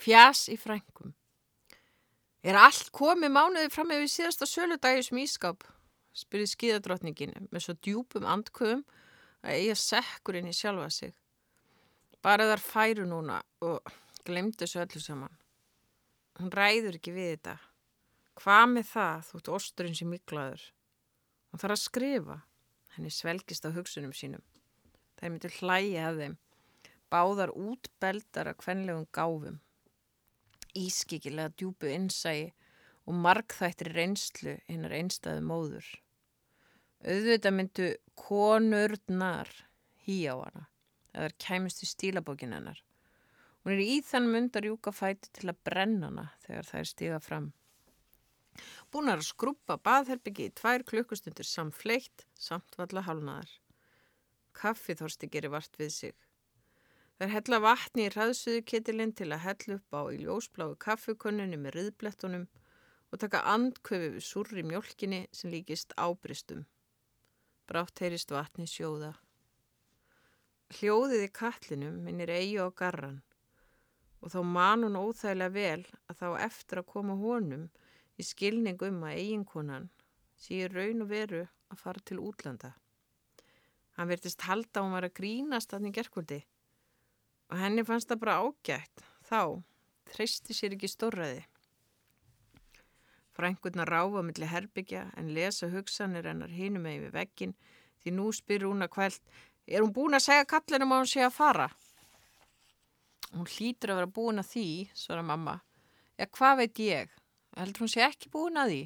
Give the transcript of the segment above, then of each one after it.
Fjas í frængum. Er allt komið mánuði fram við síðasta söludagi sem ískap? spyrði skíðadrottningin með svo djúpum andköðum að eiga sekkurinn í sjálfa sig. Bara þar færu núna og glemdu þessu öllu saman. Hún ræður ekki við þetta. Hvað með það þútt osturinn sem miklaður? Hún þarf að skrifa. Henni svelgist á hugsunum sínum. Það myndi hlæja af þeim. Báðar útbeldar að kvenlegum gáfum. Ískikilega djúbu innsægi og markþættri reynslu hinnar einstæðu móður. Auðvitað myndu konurnar hí á hana eða er kæmist í stílabókin hennar. Hún er í þann mundar júka fæti til að brenna hana þegar það er stíga fram. Búin að skrúpa baðherbyggi í tvær klukkustundir samfleitt samt valla hálnaðar. Kaffi þorsti gerir vart við sig. Er hella vatni í hraðsuðu ketilinn til að hella upp á í ljósbláu kaffukönnunni með riðblettunum og taka andköfi við surri mjölkinni sem líkist ábristum. Brátt heyrist vatni sjóða. Hljóðið í kallinum minnir eigi á garran og þá man hún óþægilega vel að þá eftir að koma honum í skilning um að eiginkonan sé raun og veru að fara til útlanda. Hann verðist halda að hún var að grínast þannig gerkvöldi og henni fannst það bara ágætt. Þá treysti sér ekki stórraði. Frængurna ráfa millir herbyggja en lesa hugsanir hennar hinum með við veggin því nú spyr hún að kvælt er hún búin að segja kallinum að hún sé að fara? Hún hlýtur að vera búin að því, svara mamma. Já, hvað veit ég? Heldur hún sé ekki búin að því?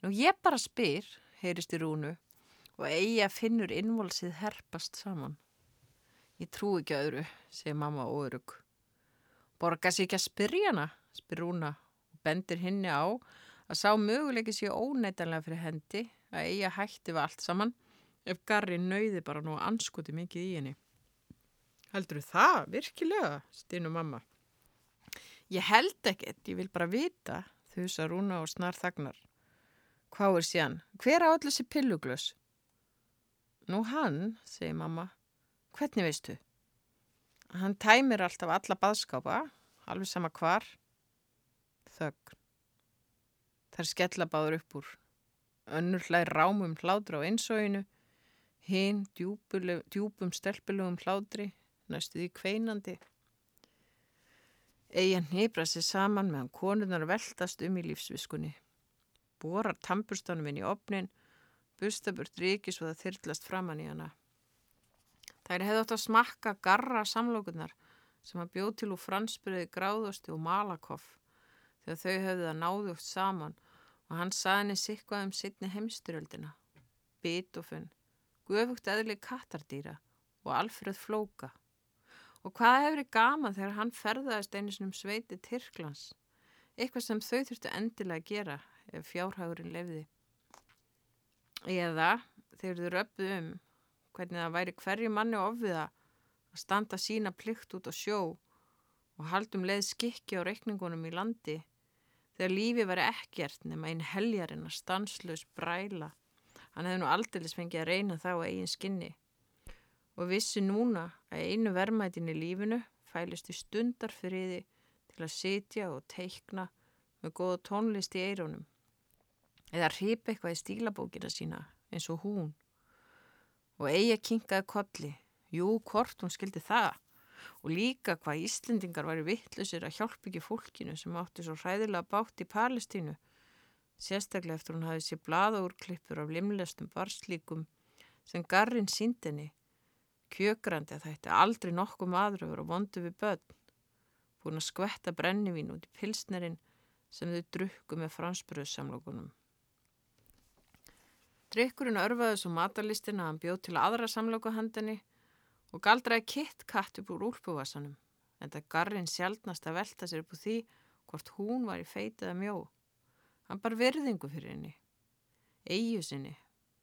Nú ég bara spyr, heyrist í rúnu og eiga finnur innvolsið herpast saman. Ég trú ekki öðru, segir mamma óörug. Borga sér ekki að spyrja hana, spyr rúna og bendir henni á að sá möguleiki sé óneitanlega fyrir hendi að eiga hætti við allt saman ef Garri nauði bara nú anskuti mikið í henni. Heldur það, virkilega, stinu mamma. Ég held ekkert, ég vil bara vita, þusa rúna og snar þagnar. Hvað er síðan? Hver á allir þessi pilluglös? Nú hann, segir mamma. Hvernig veistu? Hann tæmir alltaf alla baðskápa, alveg sama hvar. Þögn. Það er skellabáður upp úr. Önnur hlæð rámum hlátur á einsóinu. Hinn djúpum stelpilugum hlátri, næstuði kveinandi. Egin nýbra sér saman meðan konunar veltast um í lífsviskunni. Borar tampustanum inn í opnin, bustaburt ríki svo það þyrlast framann í hana. Þær hefði átt að smakka garra samlokunar sem að bjóð til úr fransbyrði gráðusti og malakoff þegar þau hefði það náðugt saman og hann saði henni sikvað um sittni heimstyröldina. Beethoven, guðfugt eðli kattardýra og Alfred Flóka. Og hvað hefur þið gaman þegar hann ferðaðist einu sinum sveiti Tyrklands? Eitthvað sem þau þurftu endilega að gera ef fjárhagurinn lefði. Eða þegar þau röpðu um hvernig það væri hverju manni ofviða að standa sína plikt út á sjó og haldum leið skikki á reikningunum í landi þegar lífi var ekkert nema einn heljarinn að stanslaus bræla. Hann hefði nú aldrei fengið að reyna þá eigin skinni. Og vissi núna að einu vermaðin í lífinu fælist í stundarfriði til að sitja og teikna með góða tónlist í eirónum eða hripa eitthvað í stílabókina sína eins og hún og eiga kinkaði kolli. Jú, hvort hún skildi það. Og líka hvað Íslendingar væri vittlusir að hjálpa ekki fólkinu sem átti svo hræðilega bátt í Palestínu. Sérstaklega eftir hún hafi sér blaðaúrklippur af limlestum varslíkum sem Garrin síndinni kjökrandi að þetta aldrei nokkuð maður og vondu við börn, búin að skvetta brennivín út í pilsnerinn sem þau drukku með fransbröðsamlokunum. Drykkurinn örfaði svo matalistin að hann bjóð til aðra samlokuhandinni og galdraði kitt katt upp úr úlpuvassanum, en það garrin sjálfnast að velta sér upp úr því hvort hún var í feitið að mjó. Hann bar verðingu fyrir henni, eigu sinni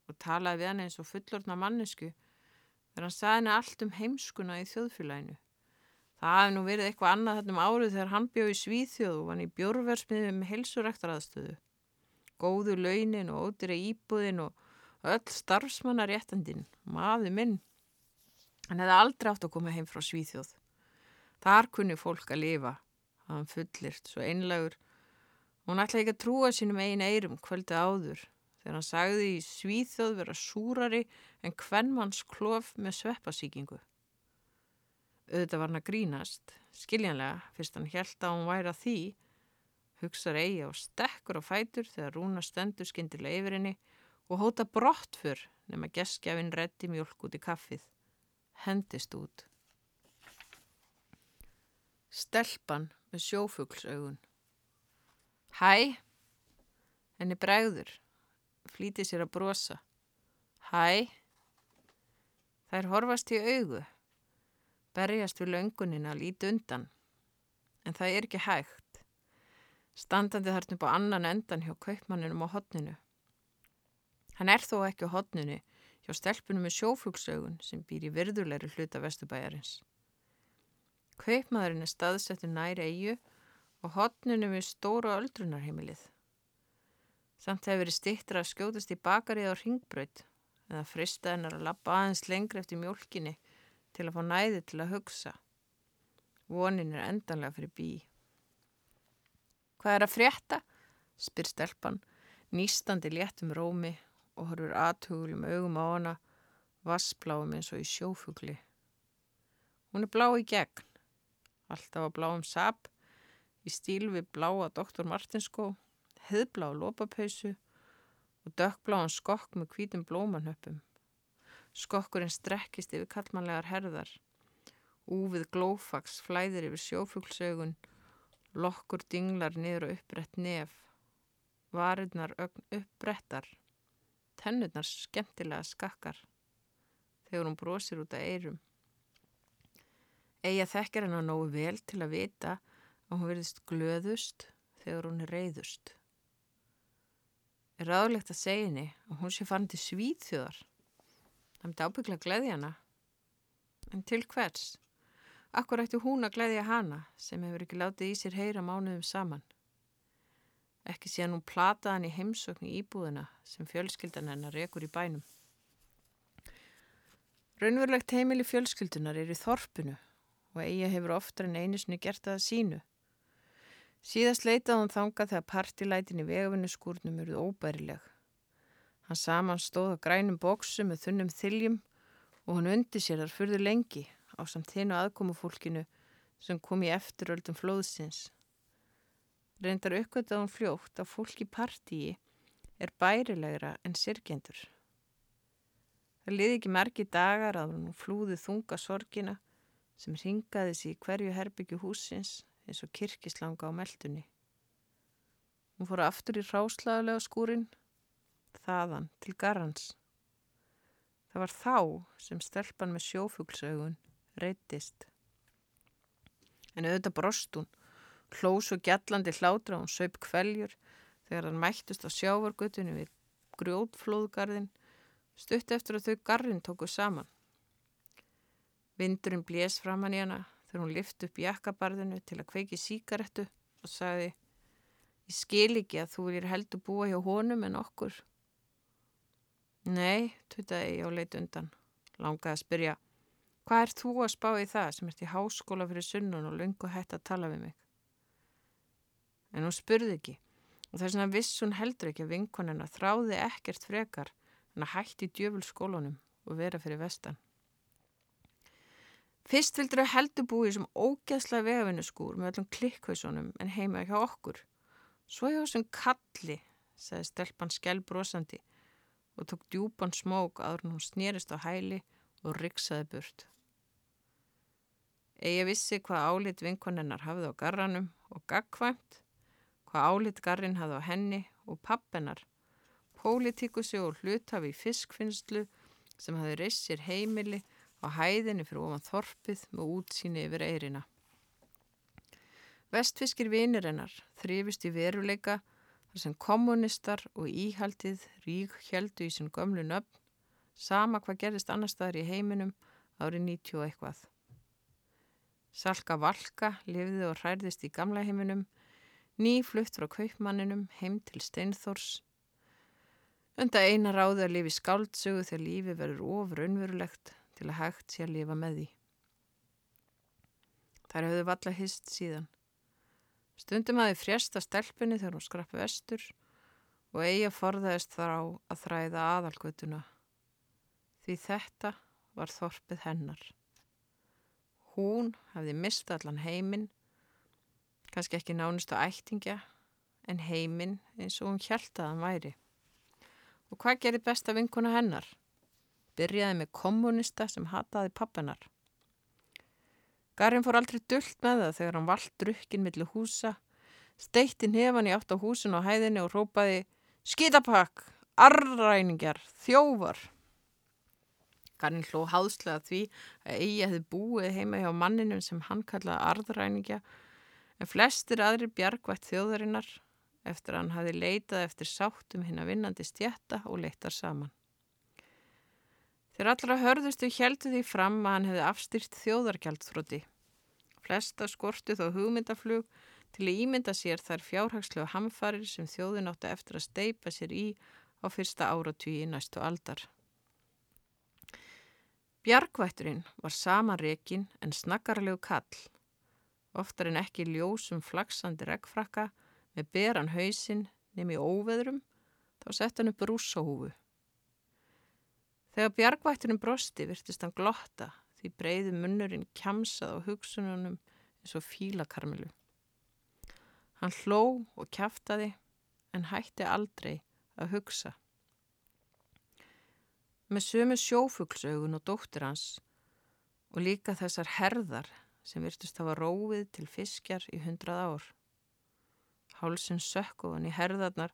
og talaði við hann eins og fullorna mannesku þegar hann saði henni allt um heimskuna í þjóðfélaginu. Það hefði nú verið eitthvað annað þannum árið þegar hann bjóð í Svíþjóð og hann í bjórversmiði með helsuræktaraðstöðu. Góðu launin og ódýra íbúðin og öll starfsmannaréttandin, maður minn. Hann hefði aldrei átt að koma heim frá Svíþjóð. Þar kunni fólk að lifa. hann fullirt, svo einlagur. Hún ætlaði ekki að trúa sínum einn eirum kvöldi áður þegar hann sagði í svíþjóð vera súrari en hvernmanns klof með sveppasíkingu. Auðvitað var hann að grínast, skiljanlega, fyrst hann held að hún væri að því, hugsaður eigi á stekkur og fætur þegar Rúna stendur skindilega yfir henni og hóta brott fyrr nema geskjafinn reddi mjölk út í kaffið. Hendist út. Stelpan með sjófuglsaugun. Hæ, henni bregður, flítið sér að brosa. Hæ, þær horfast í augu berjast við löngunin að líti undan. En það er ekki hægt. Standandi þarna upp á annan endan hjá kaupmanninum á hodninu. Hann er þó ekki á hodninu hjá stelpunum með sjófuglsaugun sem býr í virðulegri hluta vestubæjarins. Kaupmaðurinn er staðsettur næri eigu og hodninu við stóru öldrunarheimilið. Samt hefur verið stittra að skjótast í bakarið á ringbraut eða fristaðinnar að lappa aðeins lengri eftir mjölkinni til að fá næði til að hugsa. Vonin er endanlega fyrir bí. Hvað er að frétta? spyr stelpan, nýstandi léttum rómi og horfur aðtugulum augum á hana, vassbláum eins og í sjófugli. Hún er blá í gegn, alltaf á bláum sap, í stíl við bláa doktor Martinskó, heðblá lópapausu og dökkbláan skokk með hvítum blómanhöppum. Skokkurinn strekkist yfir kallmannlegar herðar. Úfið glófags flæðir yfir sjófuglsaugun. Lokkur dinglar niður og uppbrett nef. Varirnar ögn uppbrettar. Tennurnar skemmtilega skakkar. Þegar hún brosir út af eirum. Eigi að þekkja henn á nógu vel til að vita að hún verðist glöðust þegar hún er reyðust. Er ráðlegt að segja henni að hún sé farin til svíðþjóðar Það myndi ábyggla að gleyðja hana. En til hvers? Akkur ætti hún að gleyðja hana sem hefur ekki látið í sér heyra mánuðum saman. Ekki að hún plataði hann í heimsöknu íbúðina sem fjölskyldan hennar rekur í bænum. Raunverulegt heimili fjölskyldunar er í þorpinu og eiga hefur oftar en einu sinni gert það að sínu. Síðast leitaði hún þanga þegar partilætin í vegavinnu skúrnum eruð óbærileg. Hann saman stóð á grænum bóksu með þunnum þiljum og hann undi sér þar fyrður lengi á samt þinu aðkomufólkinu sem kom í eftiröldum flóðsins. Reyndar hún fljótt að fólk í partíi er bærilegra en sirkjendur. Það liði ekki merki dagar að hún flúði þunga sorgina sem ringaði sér í hverju herbyggju húsins eins og kirkislanga á meldunni. Hún fór aftur í ráslaðulega skúrin þaðan til garrans. Það var þá sem stelpan með sjófuglsaugun reytist. En auðvitað brost hún, hlós og gjallandi hlátra hún söp kveljur þegar hann mættist á sjávargötunni við grjótflóðgarðin stutt eftir að þau garrin tóku saman. Vindurinn blés fram hann í hana þegar hún lift upp jakkabarðinu til að kveiki síkarettu og sagði Ég skil ekki að þú viljir heldur búa hjá honum en okkur. Nei, tuttaði ég á leit undan. Langaði að spyrja, hvað er þú að spá í það sem ert í háskóla fyrir sunnun og lungu hætt að tala við mig? En hún spurði ekki og þess vegna viss hún heldur ekki að vinkonina þráði ekkert frekar en að hætti djöfulskólunum og vera fyrir vestan. Fyrst vildur þau heldur búið sem ógæðslega vegavinnuskúr með öllum klikkhauðsónum en heima hjá okkur. Svo hjá þessum kalli, sagði stelpann skellbrósandi og tók djúpan smók aður hún snýrist á hæli og riksaði burt. Egi vissi hvað álit vinkonennar hafði á garranum og gagkvæmt, hvað álit garrin hafði á henni og pappennar, pólitikusi og hlutafi fiskfinnslu sem hafði reist sér heimili á hæðinni fyrir ofan þorpið með útsýni yfir eirina. Vestfiskir vinir hennar þrifist í veruleika þar sem kommunistar og íhaldið rík heldu í sin gömlu nöfn, sama hvað gerðist annar staðar í heiminum árið 90 eitthvað. Salka Valka lifði og hræðist í gamla heiminum, ný flutt frá kaupmanninum heim til Steinþórs. Unda eina ráði að lifi skáldsögu þegar lífi verður ofur önverulegt til að hægt sé að lifa með því. Þær höfðu valla hist síðan. Stundum hafi frjesta stelpunni þegar hún skrappi vestur og eiga forðaðist þar á að þræða aðalgötuna. Því þetta var þorpið hennar. Hún hafði mista allan heiminn, kannski ekki nánust á ættingja, en heiminn eins og hún hjælta að hann væri. Og hvað gerir besta vinkuna hennar? Byrjaði með kommunista sem hataði pappinar. Garin fór aldrei dullt með það þegar hann vald drukkin millir húsa, steitti nefan í átt á húsin og hæðinni og rópaði Skítapakk, arræningjar, þjóvar. Garin hló háðslega því að eigi hefði búið heima hjá manninum sem hann kallaði arðræningja en flestir aðri bjargvætt þjóðarinnar eftir að hann hafi leitað eftir sáttum hinn að vinnandi stjætta og leittar saman. Þeir allra hörðustu heldu því fram að hann hefði afstýrt þjóðargjaldfroti. Flesta skortu þó hugmyndaflug til að ímynda sér þær fjárhagslegu hamfarir sem þjóðin átti eftir að steipa sér í á fyrsta áratvíi næstu aldar. Bjargvætturinn var sama rekin en snakkarlegu kall, oftar en ekki ljósum flaksandi reggfrakka með beran hausinn í óveðrum, þá sett hann upp rússahúfu. Þegar bjargvættunum brosti virtist hann glotta því breyði munnurinn kjamsað á hugsununum eins og fílakarmilu. Hann hló og kæftaði en hætti aldrei að hugsa. Með sömu sjófuglsaugun og dóttir hans og líka þessar herðar sem virtust hafa róið til fiskjar í hundrað ár hálsinn sökk og hann í herðarnar,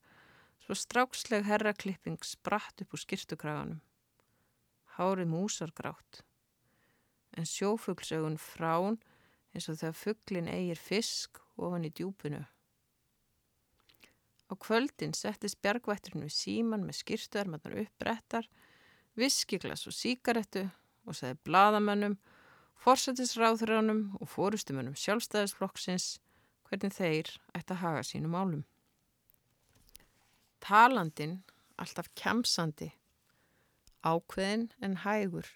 svo stráksleg herraklipping spratt upp úr skirtukraganum. Hárið músargrátt, en sjófuglsaugun frán eins og þegar fugglin eigir fisk ofan í djúpunu. Á kvöldin settist bjargvætturinn við síman með skirtuarmarnar uppbrettar, viskiglas og síkaretu og segði bladamönnum, forsættisráðuránum og fórustumönnum sjálfstæðisflokksins hvernig þeir ætti að haga sínum álum. Talandin alltaf kemsandi, ákveðin en hægur.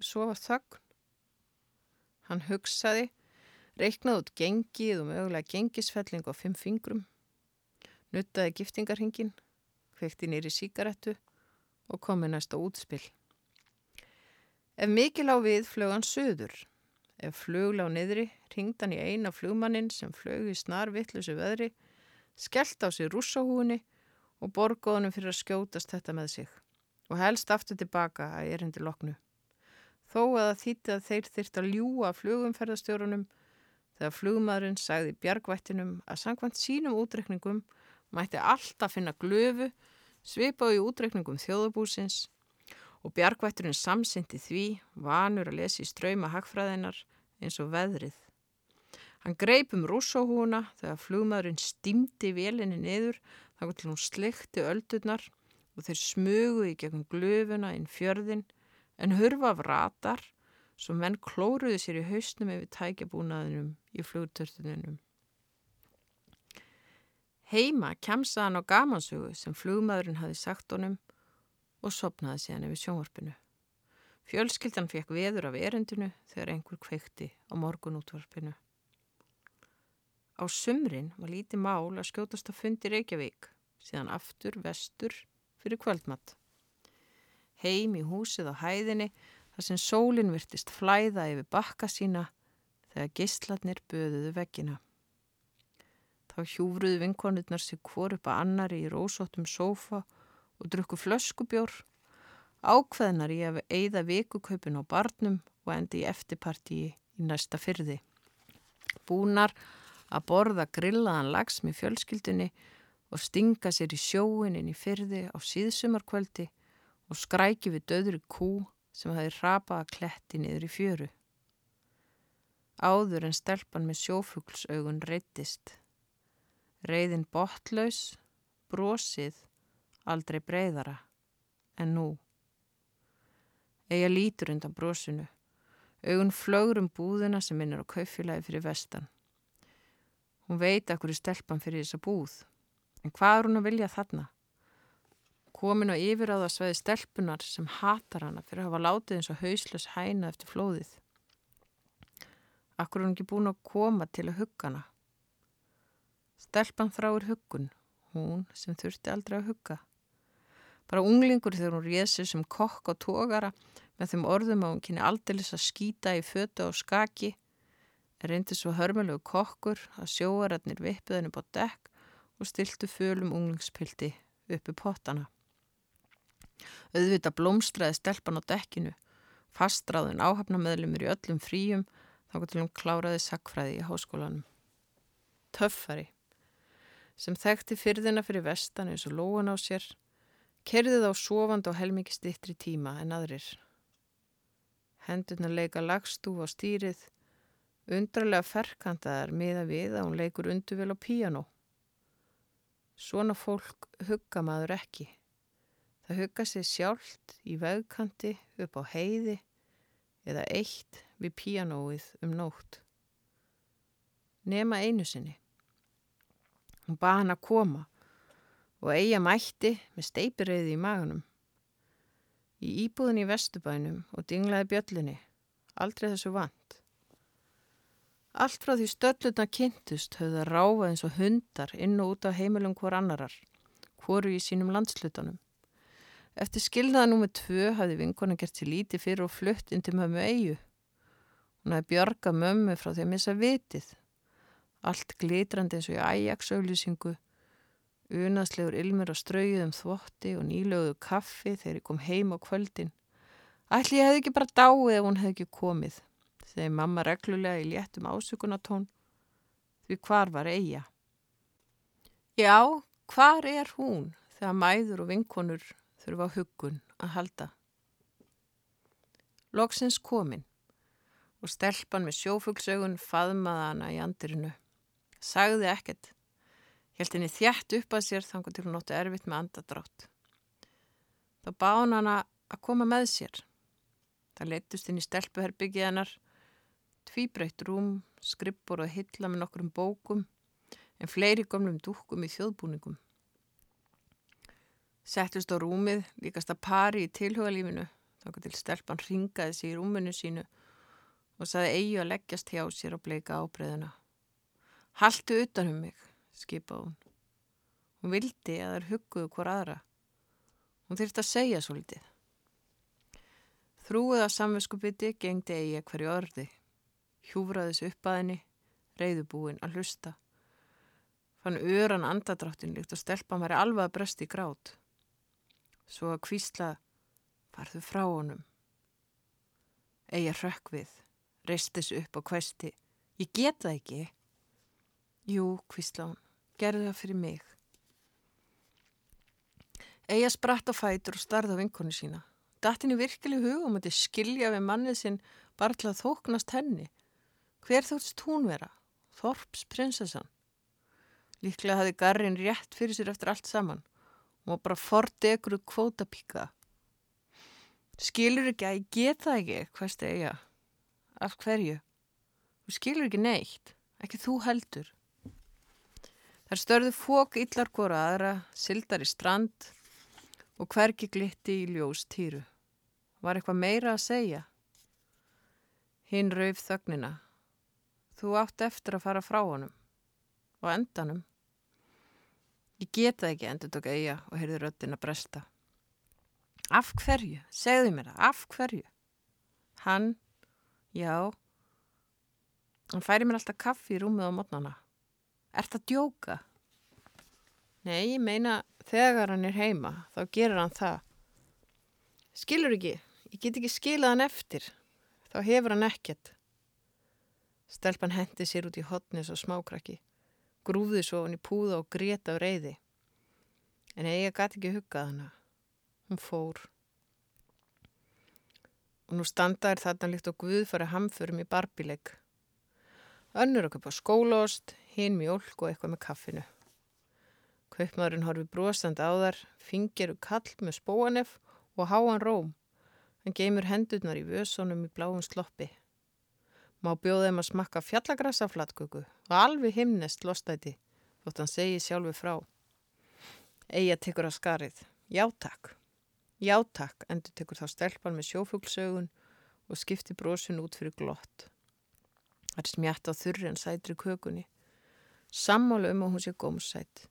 Svo var þögn. Hann hugsaði, reiknaði út gengið og mögulega gengisfelling á fimm fingrum, nuttaði giftingarhingin, hvekti nýri síkaretu og komi næsta útspill. Ef mikil á við flög hann söður, Ef flugla á niðri, ringd hann í eina flugmannin sem flög í snar vittlusu veðri, skellt á sig rússahúni og borgóðunum fyrir að skjótast þetta með sig og helst aftur tilbaka að erindi loknu. Þó að það þýtti að þeir þyrst að ljúa flugumferðastjórunum þegar flugmaðurinn sagði bjargvættinum að sangvænt sínum útrekningum mætti alltaf finna glöfu, svipa á í útrekningum þjóðabúsins og bjargvætturinn samsyndi því, vanur að lesa í ströyma hagfræðinar eins og veðrið. Hann greip um rússóhúna þegar flugmaðurinn stímdi vélinni niður þá til hún slekti öldurnar og þeir smugu í gegn glöfuna inn fjörðin en hurfa af ratar svo menn klóruði sér í hausnum yfir tækjabúnaðinum í flugtörtununum. Heima kemsa hann á gamansögu sem flugmaðurinn hafi sagt honum og sopnaði síðan yfir sjónvarpinu. Fjölskyldan fekk veður af erendinu þegar einhver kveikti á morgunútvarpinu. Á sumrin var lítið mál að skjótast að fundi Reykjavík, síðan aftur, vestur, fyrir kvöldmatt. Heim í húsið á hæðinni þar sem sólinn virtist flæða yfir bakka sína þegar gistlarnir böðuðu veggina. Þá hjúfruðu vinkonurnar sig hvor upp að annari í rósóttum sófa og drukku flöskubjór, ákveðnar í að eigða vikukaupin á barnum og endi í eftirpartíi í næsta fyrði. Búnar að borða grillaðan lags með fjölskyldunni og stinga sér í sjóin inn í fyrði á síðsumarkvöldi og skræki við döðri kú sem hafi rapað að kletti niður í fjöru. Áður en stelpan með sjófuglsaugun reytist. Reyðin botlaus, brosið aldrei breyðara en nú. Ega lítur undan brosinu, augun flögur um búðina sem minnir á kaufélagi fyrir vestan. Hún veit að hverju stelpan fyrir þessa búð, en hvað er hún að vilja þarna? Komin á yfiráða sveiði stelpunar sem hatar hana fyrir að hafa látið eins og hauslös hæna eftir flóðið. Akkur er hún ekki búin að koma til að hugga hana? Stelpan þráir huggun, hún sem þurfti aldrei að hugga. Bara unglingur þegar hún réð sér sem kokk á tógara með þeim orðum að hún kynni aldeilis að skýta í fötu á skaki, er reyndi svo hörmulegu kokkur að sjóararnir vippuð henni bá dekk og stiltu fölum unglingspildi uppi pottana. Auðvita blómstræði stelpan á dekkinu, fastráðin áhafnameðlumir í öllum fríum, þá til hún kláraði sakfræði í háskólanum. Töffari, sem þekkti fyrðina fyrir vestan eins og lóan á sér, kerðið á sofand og helmikið stittri tíma en aðrir. Hendurna leika lagstúf á stýrið, undrarlega ferkantaðar miða við að hún leikur unduvel á píjano. Svona fólk hugga maður ekki. Það hugga sér sjálft í vegkanti upp á heiði eða eitt við píanóið um nótt. Nema einu sinni. Hún baði hann að koma og eiga mætti með steipirreiði í magunum. Í íbúðin í vestubænum og dinglaði bjöllinni, aldrei þessu vant. Allt frá því stöllutna kynntust höfðu það ráfað eins og hundar inn og út á heimilum hver annarar, hvoru í sínum landslutunum. Eftir skilnaða númið tvö hafði vinkona gert sér líti fyrir og flutt inn til mömmu eigu. Hún hafði björgað mömmu frá því að missa vitið. Allt glitrandi eins og í æjaksauðlýsingu, unaðslegur ilmur á strauðum þvotti og nýlöguðu kaffi þegar ég kom heim á kvöldin. Ætli ég hefði ekki bara dáið ef hún hefði ekki komið, segi mamma reglulega í léttum ásökunatón, því hvar var eiga? Já, hvar er hún þegar mæður og vinkonur þurfa á huggun að halda. Loksins komin og stelpan með sjófuglsaugun faðmaða hana í andirinu. Sagði ekkert. Helt henni þjætt upp að sér þannig til hún nóttu erfitt með andadrátt. Þá báði hana að koma með sér. Það leittust inn í stelpuherbyggið hennar, tvíbreytt rúm, skrippur og hilla með nokkrum bókum en fleiri gomlum dúkum í þjóðbúningum. Settust á rúmið, líkast að pari í tilhugalífinu, þá til stelpan ringaði sig í rúminu sínu og saði eigi að leggjast hjá sér og bleika ábreyðuna. Haltu utan um mig, skipaði hún. Hún vildi að þær hugguðu hver aðra. Hún þurfti að segja svolítið. Þrúið af samvinskupiti gengdi eigi hverju orði. Hjúfraðis upp að henni, reyðubúin að hlusta. Fann öran andadráttin líkt og stelpan væri alveg að brösti í grát svo að kvísla farðu frá honum. Eða hrökk við, reistis upp á kvesti. Ég get það ekki. Jú, kvísla hún, gerði það fyrir mig. Eða spratt á fætur og starði á vinkonu sína. Dattin í virkili hugum að þið skilja við mannið sinn bara til að þóknast henni. Hver þóttst hún vera? Þorps prinsessan. Líklega hafi Garrin rétt fyrir sér eftir allt saman og bara fordegru kvótapíka skilur ekki að ég get það ekki hvað stegja af hverju þú skilur ekki neitt ekki þú heldur þar störðu fók illar hvora aðra sildar í strand og hverki glitti í ljós týru var eitthvað meira að segja hinn rauf þögnina þú átt eftir að fara frá honum og endanum Ég geta ekki endur tók eiga og heyrði röttin að bresta. Af hverju? Segðu mér það, af hverju? Hann, já, hann færi mér alltaf kaffi í rúmið á mótnana. Er það djóka? Nei, ég meina þegar hann er heima, þá gerur hann það. Skilur ekki, ég get ekki skilað hann eftir, þá hefur hann ekkert. Stelpan hendi sér út í hotnis og smákrakki grúði svo hann í púða og greta á reyði. En eiga gæti ekki huggað hana. Hún fór. Og nú standaður þarna líkt og Guð farið hamförum í barbileg. Önnur okkur på skólaost, hinn mjölk og eitthvað með kaffinu. Kaupmaðurinn horfi brostand á þar, fingir og kall með spóanef og háan róm. Hann geymur hendurnar í vösunum í bláum sloppi. Má bjóða þeim að smakka fjallagrassa flatköku og alveg himnest lostæti þótt hann segi sjálfu frá. Eija tekur að skarið. Já takk. Já takk, endur tekur þá stelpan með sjófuglsaugun og skipti brosun út fyrir glott. Það er smjátt á þurri en sætri kökunni. Sammálu um að hún sé gómsætt.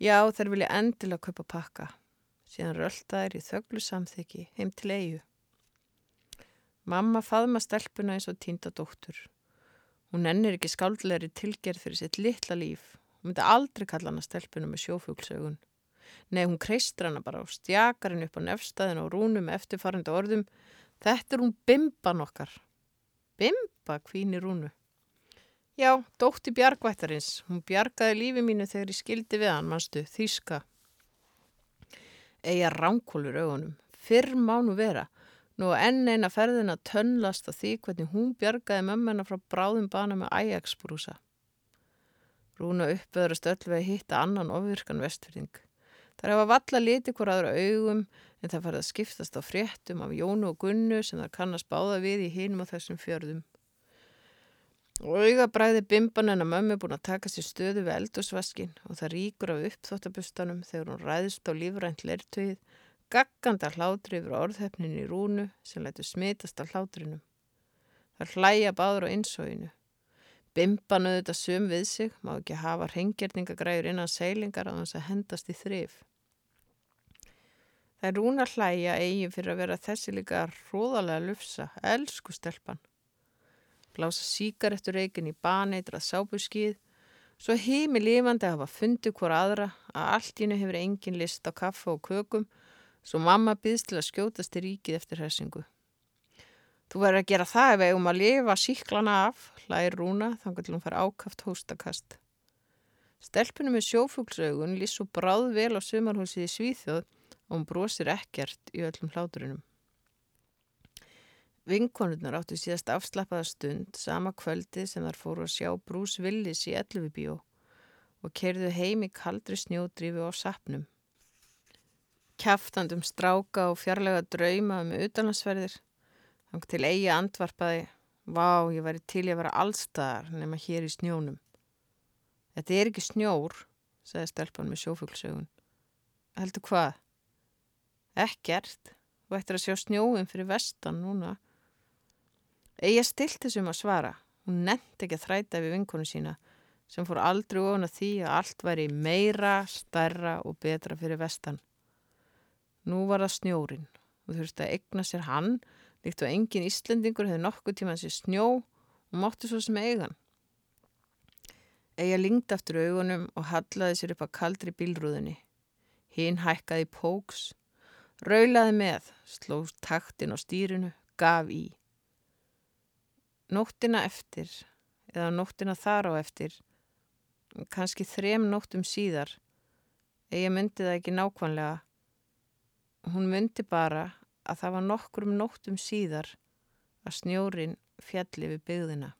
Já, þær vilja endilega kaupa pakka. Síðan rölda þær í þögglu samþyggi heim til eigu. Mamma faðma stelpuna eins og týnda dóttur. Hún ennir ekki skáldlegri tilgerð fyrir sitt litla líf. Hún myndi aldrei kalla hana stelpuna með sjófuglsaugun. Nei, hún kreistur hana bara og stjakar henni upp á nefstæðin og rúnum eftirfarandi orðum. Þetta er hún bimban okkar. Bimba, kvíni rúnu. Já, dótti bjargvættarins. Hún bjargaði lífi mínu þegar ég skildi við hann, mannstu, þýska. Eða ránkólur augunum. Fyrr mánu vera. Nú enn eina ferðin að tönnlast að því hvernig hún bjargaði mömmuna frá bráðum bana með Ajax-brúsa. Rúna uppöðrast öll við að hitta annan ofvirkan vestfyrring. Það hefa valla liti hver aðra augum en það farið að skiptast á fréttum af Jónu og Gunnu sem það kannast báða við í hinum á þessum fjörðum. Og augabræði bimban en að mömmu búin að taka sér stöðu við eldusvaskin og það ríkur af uppþóttabustanum þegar hún ræðist á lífrænt lertögið, gagganda hlátri yfir orðhefnin í rúnu sem lætu smitast af hlátrinum. Það hlæja báður á insóinu. Bimban auðvitað söm við sig, má ekki hafa hrengjörningagræður innan seilingar á þess að hendast í þrif. Það er rúna hlæja eigi fyrir að vera þessi líka hróðalega lufsa, elsku stelpan blása síkarettur reikin í baneitra sábuskið, svo heimi lifandi að hafa fundið hver aðra að allt ínu hefur engin list á kaffa og kökum, svo mamma býðst til að skjótast í ríkið eftir hessingu. Þú verður að gera það ef eigum að lifa síklana af, hlæðir Rúna, þannig til hún fara ákaft hóstakast. Stelpunum með sjófuglsaugun lísu bráð vel á sumarhúsið í Svíþjóð og hún brosir ekkert í öllum hláturunum. Vinkonurnar áttu síðast afslappaða stund sama kvöldi sem þar fóru að sjá Brús Willis í Ellufibíó og kerðu heim í kaldri snjódrífi á sapnum. Kæftandum stráka og fjarlæga drauma um utanlandsferðir. Þannig til eigi andvarpaði, vá ég væri til ég að vera allstaðar nema hér í snjónum. Þetta er ekki snjór, sagði stelpann með sjófuglsögun. Heldur hvað? Ekkert, þú ættir að sjá snjóin fyrir vestan núna. Eigi stilt þessum að svara. Hún nefndi ekki að þræta við vinkonu sína sem fór aldrei ofan að því að allt væri meira, starra og betra fyrir vestan. Nú var það snjórin og þurfti að egna sér hann líkt og engin Íslendingur hefði nokkuð tímað sér snjó og mótti svo sem eigan. Eigi að lingta aftur augunum og hallaði sér upp að kaldri bílrúðinni. Hinn hækkaði póks, raulaði með, sló taktin á stýrinu, gaf í nóttina eftir eða nóttina þar á eftir kannski þrem nóttum síðar ég myndi það ekki nákvæmlega. Hún myndi bara að það var nokkrum nóttum síðar að snjórin fjalli við byggðina